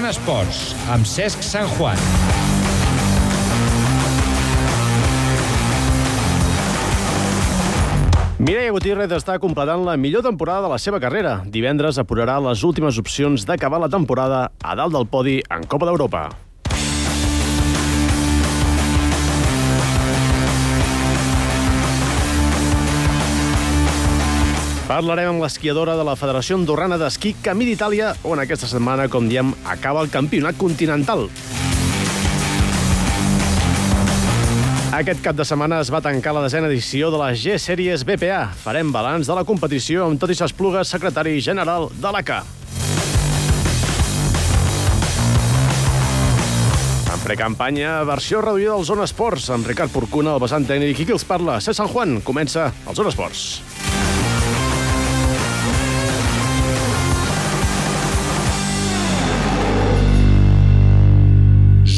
Zona Esports, amb Cesc Sant Juan. Mireia Gutiérrez està completant la millor temporada de la seva carrera. Divendres apurarà les últimes opcions d'acabar la temporada a dalt del podi en Copa d'Europa. Parlarem amb l'esquiadora de la Federació Andorrana d'Esquí Camí d'Itàlia, on aquesta setmana, com diem, acaba el campionat continental. Aquest cap de setmana es va tancar la desena edició de la G-Series BPA. Farem balanç de la competició amb Toti Saspluga, secretari general de l'ACA. En precampanya, versió reduïda del Zona Esports, amb Ricard Porcuna, el vessant tècnic. I qui els parla? Cés Sant Juan. Comença el Zona Esports.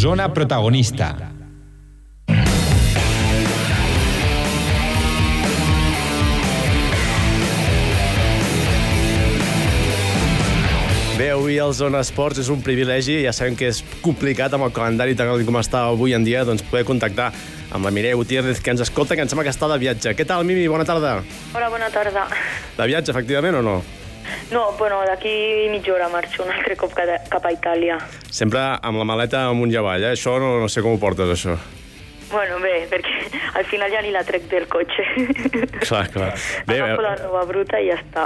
Zona protagonista. Bé, avui el Zona Esports és un privilegi, ja sabem que és complicat amb el calendari tal com està avui en dia, doncs poder contactar amb la Mireia Gutiérrez, que ens escolta, que em sembla que està de viatge. Què tal, Mimi? Bona tarda. Hola, bona tarda. De viatge, efectivament, o no? No, bueno, d'aquí mitja hora marxo un altre cop cap a Itàlia. Sempre amb la maleta amunt i avall, eh? Això no, no sé com ho portes, això. Bueno, bé, perquè al final ja ni la trec del cotxe. Clar, clar. Bé, Agafo la eh, nova bruta i ja està.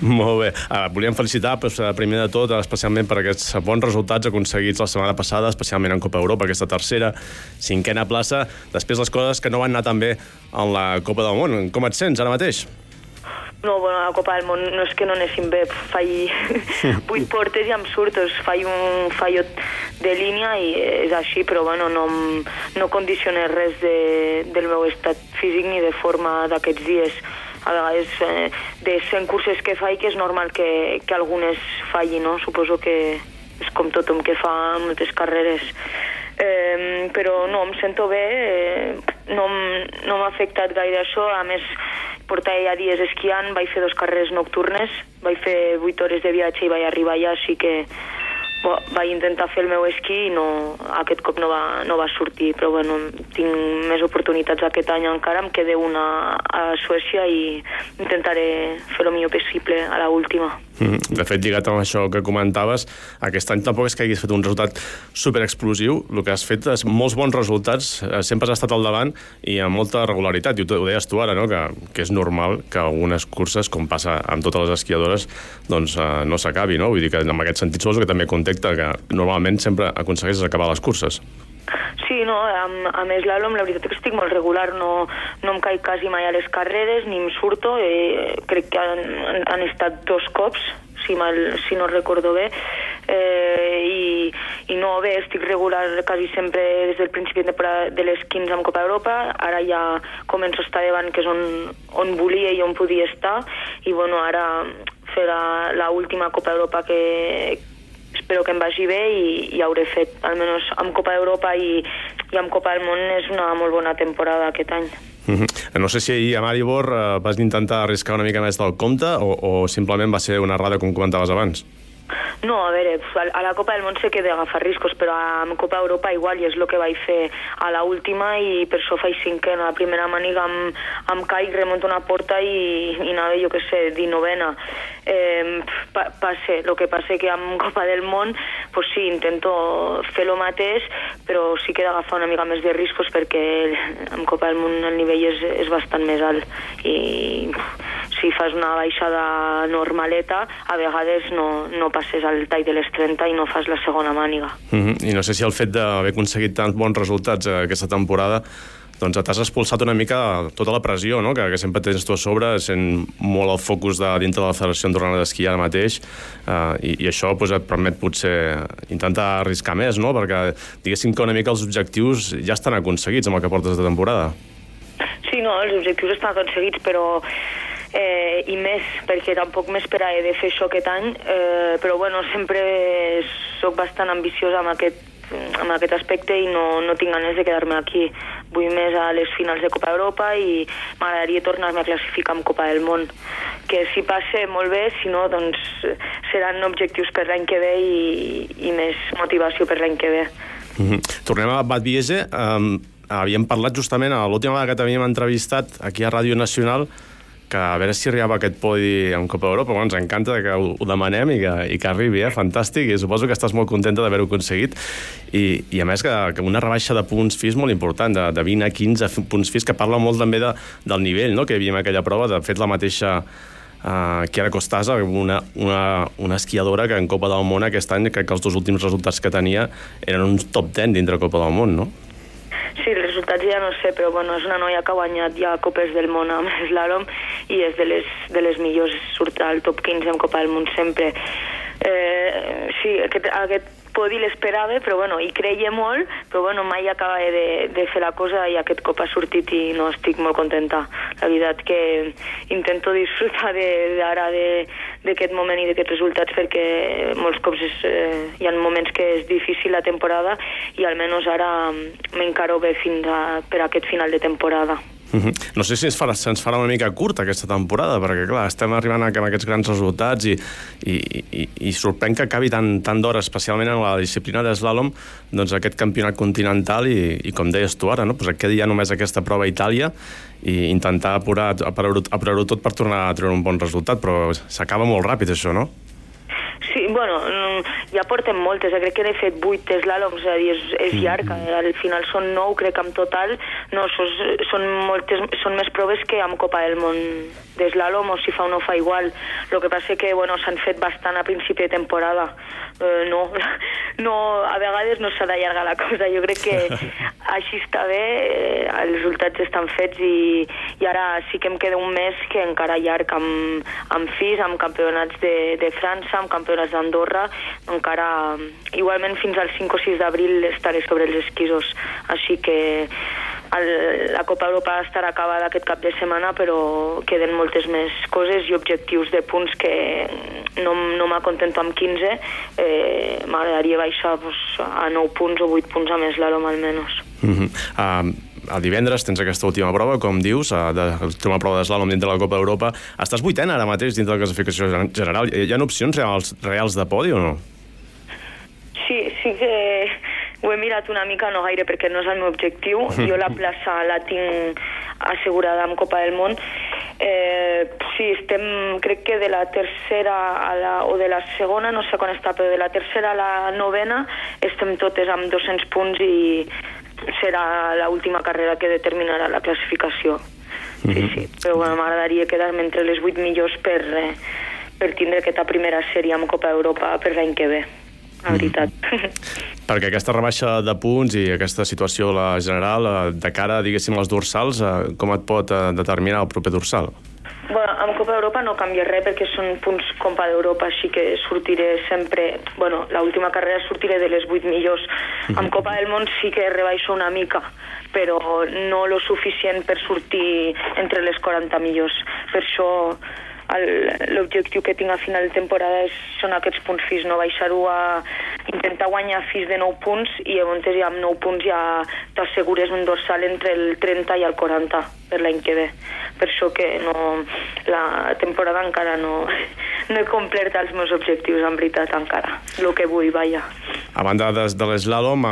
molt bé. Ah, volíem felicitar, doncs, eh, primer de tot, especialment per aquests bons resultats aconseguits la setmana passada, especialment en Copa Europa, aquesta tercera, cinquena plaça. Després les coses que no van anar tan bé en la Copa del Món. Com et sents ara mateix? No, bueno, a la Copa del Món no és que no anéssim bé, faig vuit portes i em surt, faig un fallot de línia i és així, però bueno, no, no condiciona res de, del meu estat físic ni de forma d'aquests dies. A vegades, eh, de 100 curses que faig, que és normal que, que algunes fallin, no? Suposo que és com tothom que fa moltes carreres. Eh, però no, em sento bé, eh, no, no m'ha afectat gaire això, a més portava ja dies esquiant, vaig fer dos carreres nocturnes, vaig fer 8 hores de viatge i vaig arribar allà, així que bo, vaig intentar fer el meu esquí i no, aquest cop no va, no va sortir, però bueno, tinc més oportunitats aquest any encara, em quedé una a Suècia i intentaré fer el millor possible a la última. Mm, De fet, lligat amb això que comentaves, aquest any tampoc és que haguis fet un resultat superexplosiu. El que has fet és molts bons resultats, eh, sempre has estat al davant i amb molta regularitat. I ho, ho deies tu ara, no? que, que és normal que algunes curses, com passa amb totes les esquiadores, doncs eh, no s'acabi. No? Vull dir que en aquest sentit suposo que també contacta que normalment sempre aconsegueixes acabar les curses. Sí, no, a, a més l'Alom, la veritat és que estic molt regular, no, no em caic quasi mai a les carreres, ni em surto, eh, crec que han, han- estat dos cops, si, mal, si no recordo bé, eh, i, i no, bé, estic regular quasi sempre des del principi de, de les 15 amb Copa Europa, ara ja començo a estar davant, que és on, on volia i on podia estar, i bueno, ara fer la, la última Copa Europa que, espero que em vagi bé i, i hauré fet, almenys amb Copa d'Europa i, i amb Copa del Món és una molt bona temporada aquest any. Mm -hmm. No sé si ahir a Maribor eh, vas intentar arriscar una mica més del compte o, o simplement va ser una errada, com comentaves abans. No, a veure, a la Copa del Món sé que he d'agafar riscos, però amb Copa Europa igual, i és el que vaig fer a la última i per això faig cinquè. A la primera maniga amb, amb caic, remunto una porta i, i anava, jo què sé, dinovena. Eh, pa, passe, el que passa que amb Copa del Món, pues sí, intento fer el mateix, però sí que he d'agafar una mica més de riscos perquè amb Copa del Món el nivell és, és bastant més alt i si fas una baixada normaleta, a vegades no, no passes al tall de les 30 i no fas la segona màniga. Mm -hmm. I no sé si el fet d'haver aconseguit tants bons resultats eh, aquesta temporada doncs t'has expulsat una mica tota la pressió no? que, que sempre tens tu a sobre, sent molt el focus de dintre de la Federació Andorrana d'Esquí ara mateix, eh, i, i això doncs, et permet potser intentar arriscar més, no? perquè diguéssim que una mica els objectius ja estan aconseguits amb el que portes de temporada. Sí, no, els objectius estan aconseguits, però eh, i més, perquè tampoc m'esperava de fer això aquest any, eh, però bueno, sempre sóc bastant ambiciosa amb aquest amb aquest aspecte i no, no tinc ganes de quedar-me aquí. Vull més a les finals de Copa Europa i m'agradaria tornar-me a classificar amb Copa del Món. Que si passe molt bé, si no, doncs seran objectius per l'any que ve i, i més motivació per l'any que ve. Mm -hmm. Tornem a Bad Biese. Um, havíem parlat justament, a l'última vegada que t'havíem entrevistat aquí a Ràdio Nacional, que a veure si arribava aquest podi en Copa Europa, bueno, ens encanta que ho, ho demanem i que, i que arribi, eh? fantàstic, i suposo que estàs molt contenta d'haver-ho aconseguit, I, i a més que, que una rebaixa de punts FIS molt important, de, de 20 a 15 punts FIS, que parla molt també de, del nivell no? que hi havia en aquella prova, de fet la mateixa uh, Chiara Costasa, una, una, una esquiadora que en Copa del Món aquest any crec que els dos últims resultats que tenia eren un top 10 dintre Copa del Món, no? Sí, els resultats ja no sé, però bueno, és una noia que ha guanyat ja Copes del Món amb slalom i és de les, de les millors, surt al top 15 en Copa del Món sempre. Eh, sí, aquest, aquest podi l'esperava, però bueno, hi creia molt, però bueno, mai acaba de, de fer la cosa i aquest cop ha sortit i no estic molt contenta. La veritat que intento disfrutar d'ara d'aquest moment i d'aquests resultats perquè molts cops és, eh, hi ha moments que és difícil la temporada i almenys ara m'encaro bé fins a, per aquest final de temporada. Uh. No sé si ens farà, se'ns farà una mica curta aquesta temporada, perquè clar, estem arribant a, amb aquests grans resultats i, i, i, i sorprèn que acabi tant, tant d'hora, especialment en la disciplina d'eslàlom, doncs aquest campionat continental i, i com deies tu ara, no? pues et quedi ja només aquesta prova a Itàlia i intentar apurar, apurar-ho apurar tot per tornar a treure un bon resultat, però s'acaba molt ràpid això, no? Sí, bueno, ja portem moltes, eh? crec que he fet vuit eslàloms, és a dir, és, és llarg, eh? al final són nou, crec, en total, no, són, són, moltes, són més proves que amb Copa del Món d'eslàlom, o si fa o no fa igual. El que passa que, bueno, s'han fet bastant a principi de temporada. Eh, no, no, a vegades no s'ha d'allargar la cosa, jo crec que així està bé, eh, els resultats estan fets i, i ara sí que em queda un mes que encara llarg amb, amb FIS, amb campionats de, de França, amb campionats d'Andorra, encara igualment fins al 5 o 6 d'abril estaré sobre els esquisos, així que el, la Copa Europa estarà acabada aquest cap de setmana, però queden moltes més coses i objectius de punts que no, no m'acontento amb 15, eh, m'agradaria baixar pues, a 9 punts o 8 punts a més l'Alom almenys. Mm -hmm. uh, el divendres tens aquesta última prova, com dius, de, l'última prova d'eslàlom dintre de la Copa d'Europa. Estàs vuitena ara mateix dintre de la classificació general. Hi ha opcions reals, reals de podi o no? Sí, sí que ho he mirat una mica, no gaire, perquè no és el meu objectiu. Jo la plaça la tinc assegurada amb Copa del Món. Eh, sí, estem, crec que de la tercera a la, o de la segona, no sé quan està, però de la tercera a la novena estem totes amb 200 punts i serà l'última carrera que determinarà la classificació. Sí, mm -hmm. sí, però bueno, m'agradaria quedar-me entre les 8 millors per, eh, per tindre aquesta primera sèrie amb Copa Europa per l'any que ve la veritat. Mm. Perquè aquesta rebaixa de punts i aquesta situació la general, eh, de cara, diguéssim, als dorsals, eh, com et pot eh, determinar el proper dorsal? Bueno, amb Copa d'Europa no canvia res perquè són punts Copa d'Europa, així que sortiré sempre... Bueno, l'última carrera sortiré de les 8 millors. Mm -hmm. Amb Copa del Món sí que rebaixo una mica, però no lo suficient per sortir entre les 40 millors. Per això l'objectiu que tinc a final de temporada és, són aquests punts FIS, no baixar-ho a intentar guanyar FIS de 9 punts i llavors ja amb 9 punts ja t'assegures un dorsal entre el 30 i el 40 per l'any que ve. Per això que no, la temporada encara no, no he complert els meus objectius, en veritat, encara. El que vull, vaja. A banda de, de l'eslàlom,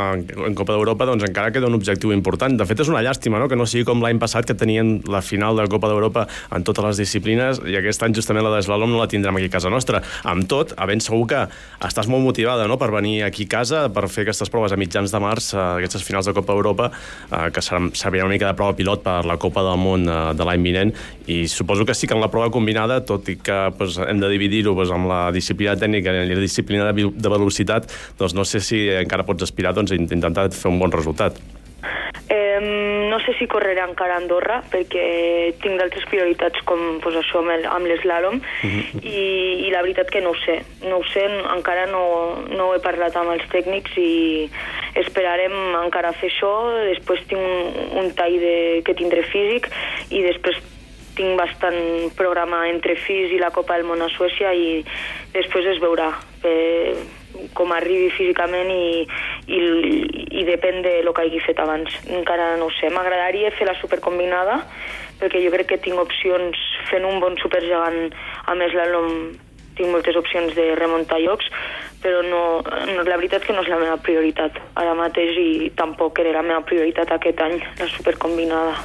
en Copa d'Europa, doncs encara queda un objectiu important. De fet, és una llàstima, no?, que no sigui com l'any passat, que tenien la final de Copa d'Europa en totes les disciplines, i aquest any justament la d'eslàlom no la tindrem aquí a casa nostra. Amb tot, a ben segur que estàs molt motivada, no?, per venir aquí a casa, per fer aquestes proves a mitjans de març, aquestes finals de Copa d'Europa, eh, que servirà una mica de prova pilot per la Copa del Món eh, de l'any vinent, i suposo que sí que en la prova combinada, tot i que pues, hem de dividir-ho pues, amb la disciplina tècnica i la disciplina de, de velocitat, doncs no sé si encara pots aspirar doncs, a intentar fer un bon resultat. Eh, no sé si correré encara a Andorra perquè tinc d'altres prioritats com pues, això amb, amb l'eslàlom uh mhm. -huh. i, i la veritat que no ho sé no ho sé, encara no, no he parlat amb els tècnics i esperarem encara fer això després tinc un, un tall de, que tindré físic i després tinc bastant programa entre FIS i la Copa del Món a Suècia i després es veurà. Eh, com arribi físicament i, i, i depèn de lo que hagi fet abans. Encara no ho sé, m'agradaria fer la supercombinada perquè jo crec que tinc opcions fent un bon supergegant a més l'Alom tinc moltes opcions de remuntar llocs, però no, no, la veritat que no és la meva prioritat ara mateix i tampoc era la meva prioritat aquest any, la supercombinada.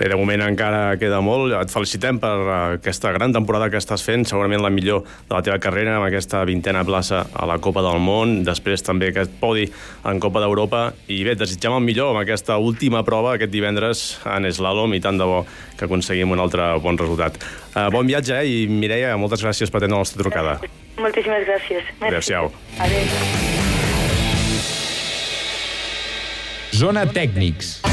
Bé, de moment encara queda molt. Et felicitem per aquesta gran temporada que estàs fent, segurament la millor de la teva carrera, amb aquesta vintena plaça a la Copa del Món, després també aquest podi en Copa d'Europa, i bé, desitgem el millor amb aquesta última prova aquest divendres en Slalom, i tant de bo que aconseguim un altre bon resultat. Uh, bon viatge, eh? i Mireia, moltes gràcies per atendre la nostra trucada. Moltíssimes gràcies. Adéu-siau. Adéu. Zona Tècnics.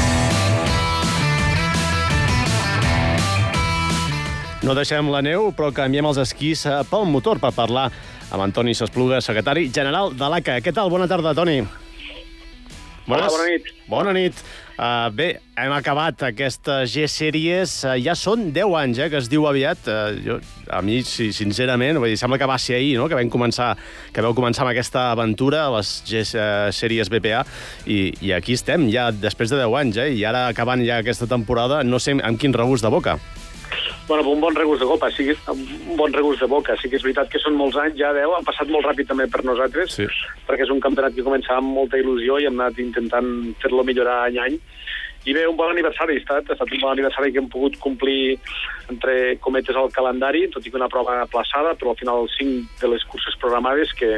No deixem la neu, però canviem els esquís eh, pel motor per parlar amb Antoni Sespluga, secretari general de l'ACA. Què tal? Bona tarda, Toni. Hola, bona nit. Bona nit. Uh, bé, hem acabat aquesta G-Series. Uh, ja són 10 anys, eh, que es diu aviat. Uh, jo, a mi, sí, sincerament, vull dir, sembla que va ser ahir, no?, que vam començar, que vau començar amb aquesta aventura, les G-Series BPA, i, i aquí estem, ja després de 10 anys, eh, i ara acabant ja aquesta temporada, no sé amb quin regust de boca. Bueno, un bon regust de copa, sí, un bon regust de boca. Sí que és veritat que són molts anys, ja 10, han passat molt ràpid també per nosaltres, Sí. perquè és un campionat que començava amb molta il·lusió i hem anat intentant fer-lo millorar any a any. I bé, un bon aniversari ha estat, ha estat un bon aniversari que hem pogut complir entre cometes al calendari, tot i que una prova aplaçada, però al final 5 de les curses programades, que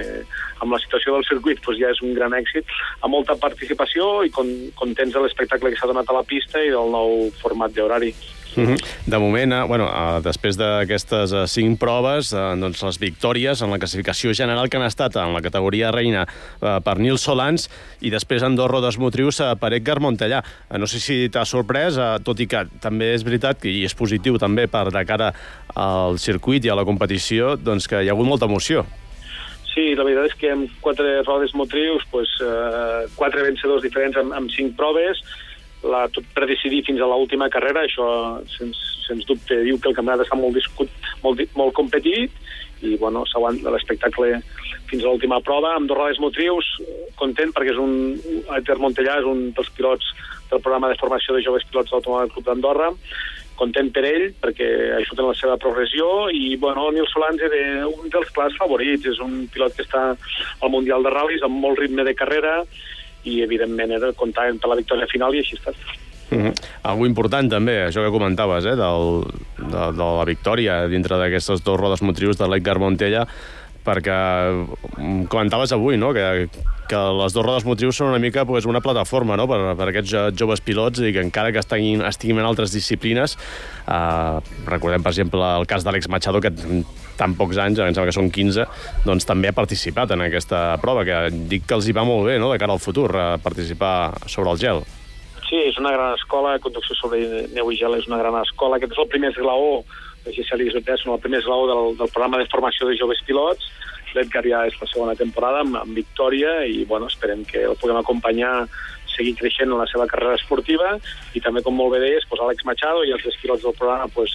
amb la situació del circuit doncs ja és un gran èxit, amb molta participació i con contents de l'espectacle que s'ha donat a la pista i del nou format d'horari. Uh -huh. De moment, eh, bueno, eh, després d'aquestes eh, cinc proves, doncs les victòries en la classificació general que han estat en la categoria reina per Nil Solans i després en dos rodes motrius per Edgar Montellà. No sé si t'ha sorprès, tot i que també és veritat, que, i és positiu també per de cara al circuit i a la competició, doncs que hi ha hagut molta emoció. Sí, la veritat és que amb quatre rodes motrius, pues, eh, quatre vencedors diferents amb, amb cinc proves, la, tot per decidir fins a l'última carrera, això sens, sens dubte diu que el campionat està molt discut, molt, molt competit i bueno, s'aguanta l'espectacle fins a l'última prova, amb dos rodes motrius, content perquè és un, Edgar Montellà és un dels pilots del programa de formació de joves pilots d'automòbil Club d'Andorra, content per ell, perquè ajuda en la seva progressió, i bueno, Nil Solans era un dels clars favorits, és un pilot que està al Mundial de Ral·lis amb molt ritme de carrera, i evidentment era comptar per la victòria final i així ha estat. Uh -huh. Algo important també, això que comentaves, eh, del, de, de la victòria dintre d'aquestes dues rodes motrius de l'Edgar Montella, perquè mm, comentaves avui, no?, que, que les dues rodes motrius són una mica pues, una plataforma no? per, per aquests jo- joves pilots i que encara que estiguin, estiguin en altres disciplines, eh, recordem, per exemple, el cas d'Àlex Machado, que tan pocs anys, em sembla que són 15, doncs també ha participat en aquesta prova, que dic que els hi va molt bé, no?, de cara al futur, a participar sobre el gel. Sí, és una gran escola, conducció sobre neu i gel és una gran escola. Aquest és el primer esglaó, les GCL són el primer esglaó del, del programa de formació de joves pilots. L'Edgar ja és la segona temporada amb, amb victòria i bueno, esperem que el puguem acompanyar seguir creixent en la seva carrera esportiva i també, com molt bé deies, pues, Àlex Machado i els tres pilots del programa pues,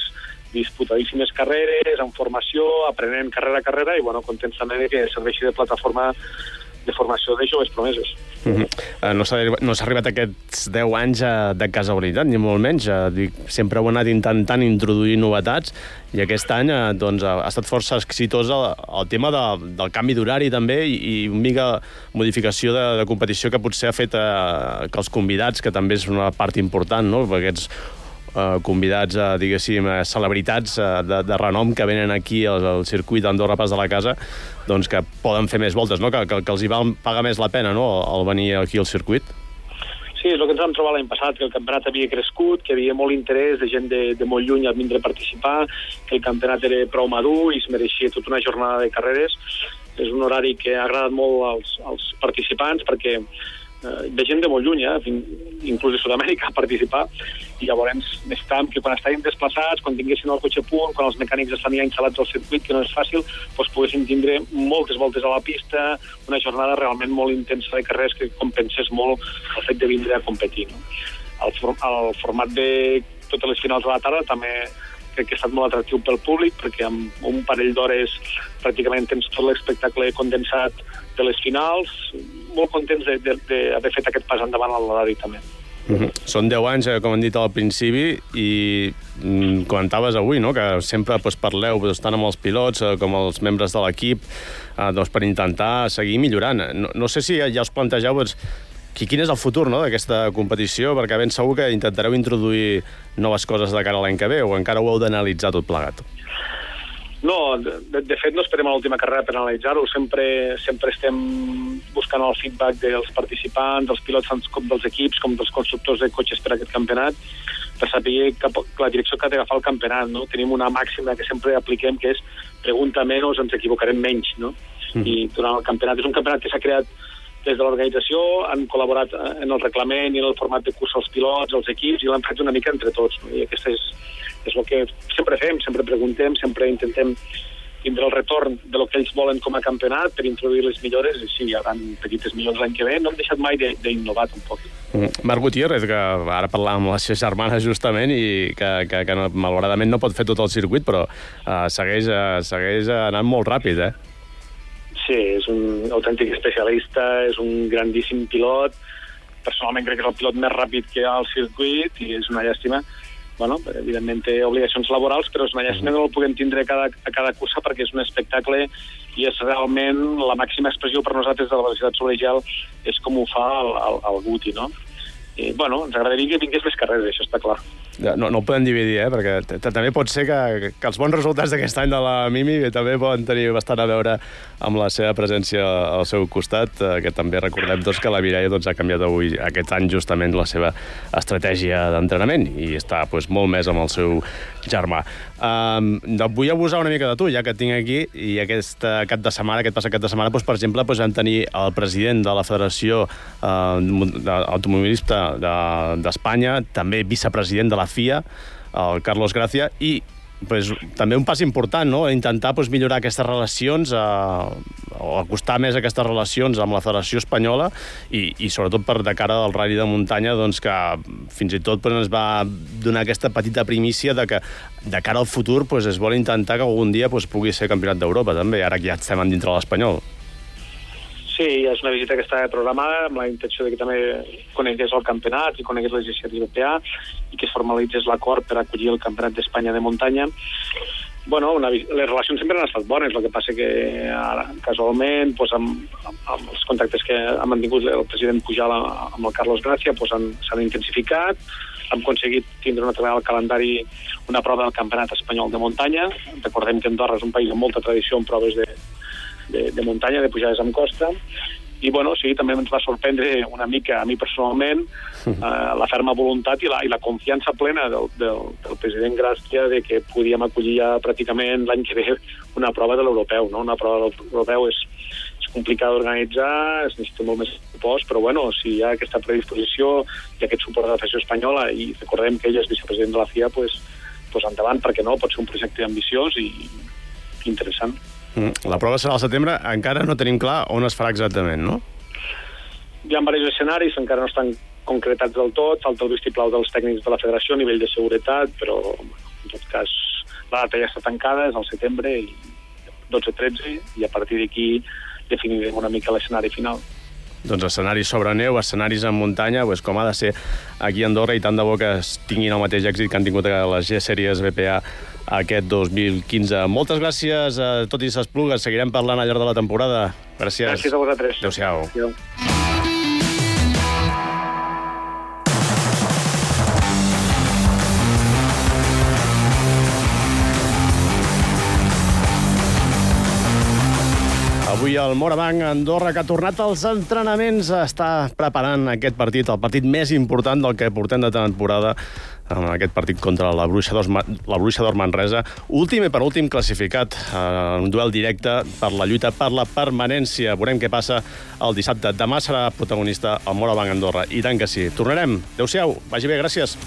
disputadíssimes carreres, en formació, aprenent carrera a carrera i bueno, contents també que serveixi de plataforma de formació de joves promeses. Uh -huh. uh, no s'ha no arribat aquests 10 anys uh, de casualitat, ni molt menys. Uh, dic, sempre heu anat intentant introduir novetats i aquest any uh, doncs, ha estat força exitós el, el tema de, del canvi d'horari també i, i una mica modificació de, de competició que potser ha fet uh, que els convidats, que també és una part important, no? perquè aquests eh, convidats, eh, diguéssim, eh, celebritats eh, de, de renom que venen aquí al, al circuit d'Andorra Pas de la Casa, doncs que poden fer més voltes, no? que, que, que els hi val pagar més la pena no? el venir aquí al circuit. Sí, és el que ens vam trobar l'any passat, que el campionat havia crescut, que havia molt interès de gent de, de molt lluny a vindre a participar, que el campionat era prou madur i es mereixia tota una jornada de carreres. És un horari que ha agradat molt als, als participants perquè eh, de gent de molt lluny, eh, fin- inclús de Sud-amèrica, a participar, i llavors necessitàvem que quan estàvem desplaçats, quan tinguessin el cotxe punt, quan els mecànics estan ja instal·lats al circuit, que no és fàcil, doncs poguessin tindre moltes voltes a la pista, una jornada realment molt intensa de carreres que compensés molt el fet de vindre a competir. No? El, for el format de totes les finals de la tarda també crec que ha estat molt atractiu pel públic, perquè amb un parell d'hores pràcticament tens tot l'espectacle condensat de les finals. Molt contents d'haver fet aquest pas endavant a l'horari també. Mm -hmm. Són 10 anys, eh, com hem dit al principi, i mm, comentaves avui no? que sempre doncs, parleu doncs, tant amb els pilots eh, com els membres de l'equip eh, doncs, per intentar seguir millorant. No, no sé si ja, ja us plantegeu doncs, quin és el futur no, d'aquesta competició, perquè ben segur que intentareu introduir noves coses de cara a l'any que ve, o encara ho heu d'analitzar tot plegat? No, de, de fet no esperem a l'última carrera per analitzar-ho, sempre, sempre estem buscant el feedback dels participants, dels pilots com dels equips, com dels constructors de cotxes per a aquest campionat, per saber cap, la direcció que ha d'agafar el campionat. No? Tenim una màxima que sempre apliquem, que és pregunta menys, ens equivocarem menys. No? Mm. I durant el campionat, és un campionat que s'ha creat des de l'organització, han col·laborat eh, en el reglament i en el format de curs els pilots, els equips, i l'han fet una mica entre tots. No? I aquesta és, és el que sempre fem, sempre preguntem, sempre intentem tindre el retorn de lo que ells volen com a campionat per introduir les millores, i sí, hi haurà petites millores l'any que ve. No hem deixat mai d'innovar un poc. Mm. Marc Gutiérrez, que ara parlàvem amb les seves germanes justament i que, que, que malauradament no pot fer tot el circuit, però uh, segueix, uh, segueix anant molt ràpid, eh? Sí, és un autèntic especialista, és un grandíssim pilot, personalment crec que és el pilot més ràpid que hi ha al circuit i és una llàstima bueno, evidentment té obligacions laborals, però és una llàstima que no el puguem tindre a cada, a cada cursa perquè és un espectacle i és realment la màxima expressió per nosaltres de la velocitat sobre gel és com ho fa el, el, el Guti, no? I, bueno, ens agradaria que vingués més carreres, això està clar. No, no ho podem dividir, eh? perquè també pot ser que, que els bons resultats d'aquest any de la Mimi també poden tenir bastant a veure amb la seva presència al seu costat, eh, que també recordem doncs, que la Mireia doncs, ha canviat avui, aquest any, justament la seva estratègia d'entrenament i està doncs, molt més amb el seu germà. Um, vull abusar una mica de tu, ja que tinc aquí, i aquest cap de setmana, aquest passat cap de setmana, doncs, per exemple, doncs, vam tenir el president de la Federació uh, Automobilista d'Espanya, de, també vicepresident de la FIA, el Carlos Gracia, i pues, també un pas important, no? intentar pues, millorar aquestes relacions, eh, o acostar més aquestes relacions amb la Federació Espanyola i, i sobretot per de cara al rally de muntanya, doncs, que fins i tot pues, ens va donar aquesta petita primícia de que de cara al futur pues, es vol intentar que algun dia pues, pugui ser campionat d'Europa també, ara que ja estem dintre l'Espanyol. Sí, és una visita que està programada amb la intenció de que també conegués el campionat i conegués les iniciatives PA i que es formalitzés l'acord per acollir el Campionat d'Espanya de muntanya. Bueno, una, les relacions sempre han estat bones, el que passa que ara, casualment, pues, amb, amb, els contactes que ha mantingut el president Pujal amb el Carlos Gràcia pues, intensificat, hem aconseguit tindre una trobada al calendari una prova del Campionat Espanyol de Muntanya. Recordem que Andorra és un país amb molta tradició en proves de, de, de muntanya, de pujades amb costa, i bueno, sí, també ens va sorprendre una mica a mi personalment eh, la ferma voluntat i la, i la confiança plena del, del, del president Gràcia de que podíem acollir ja pràcticament l'any que ve una prova de l'europeu. No? Una prova de l'europeu és, és complicada d'organitzar, es necessita molt més pressupost, però bueno, si hi ha aquesta predisposició i aquest suport de la Federació Espanyola i recordem que ell és vicepresident de la FIA, pues, pues endavant, perquè no? Pot ser un projecte ambiciós i interessant. Mm. La prova serà al setembre, encara no tenim clar on es farà exactament, no? Hi ha diversos escenaris, encara no estan concretats del tot, falta el vistiplau dels tècnics de la federació a nivell de seguretat, però en tot cas la data ja està tancada, és al setembre, i 12-13, i a partir d'aquí definirem una mica l'escenari final doncs escenaris sobre neu, escenaris en muntanya, pues, com ha de ser aquí a Andorra, i tant de bo que tinguin el mateix èxit que han tingut a les G-Sèries BPA aquest 2015. Moltes gràcies a tot i ses plugues. Seguirem parlant al llarg de la temporada. Gràcies. Gràcies a vosaltres. Adéu-siau. Adéu. Avui el Morabanc Andorra, que ha tornat als entrenaments, està preparant aquest partit, el partit més important del que portem de temporada, en aquest partit contra la Bruixa d'Or la Bruixa d'Or Manresa, últim i penúltim classificat en un duel directe per la lluita per la permanència. Veurem què passa el dissabte. Demà serà protagonista el Morabanc Andorra, i tant que sí. Tornarem. Adéu-siau, vagi bé, gràcies.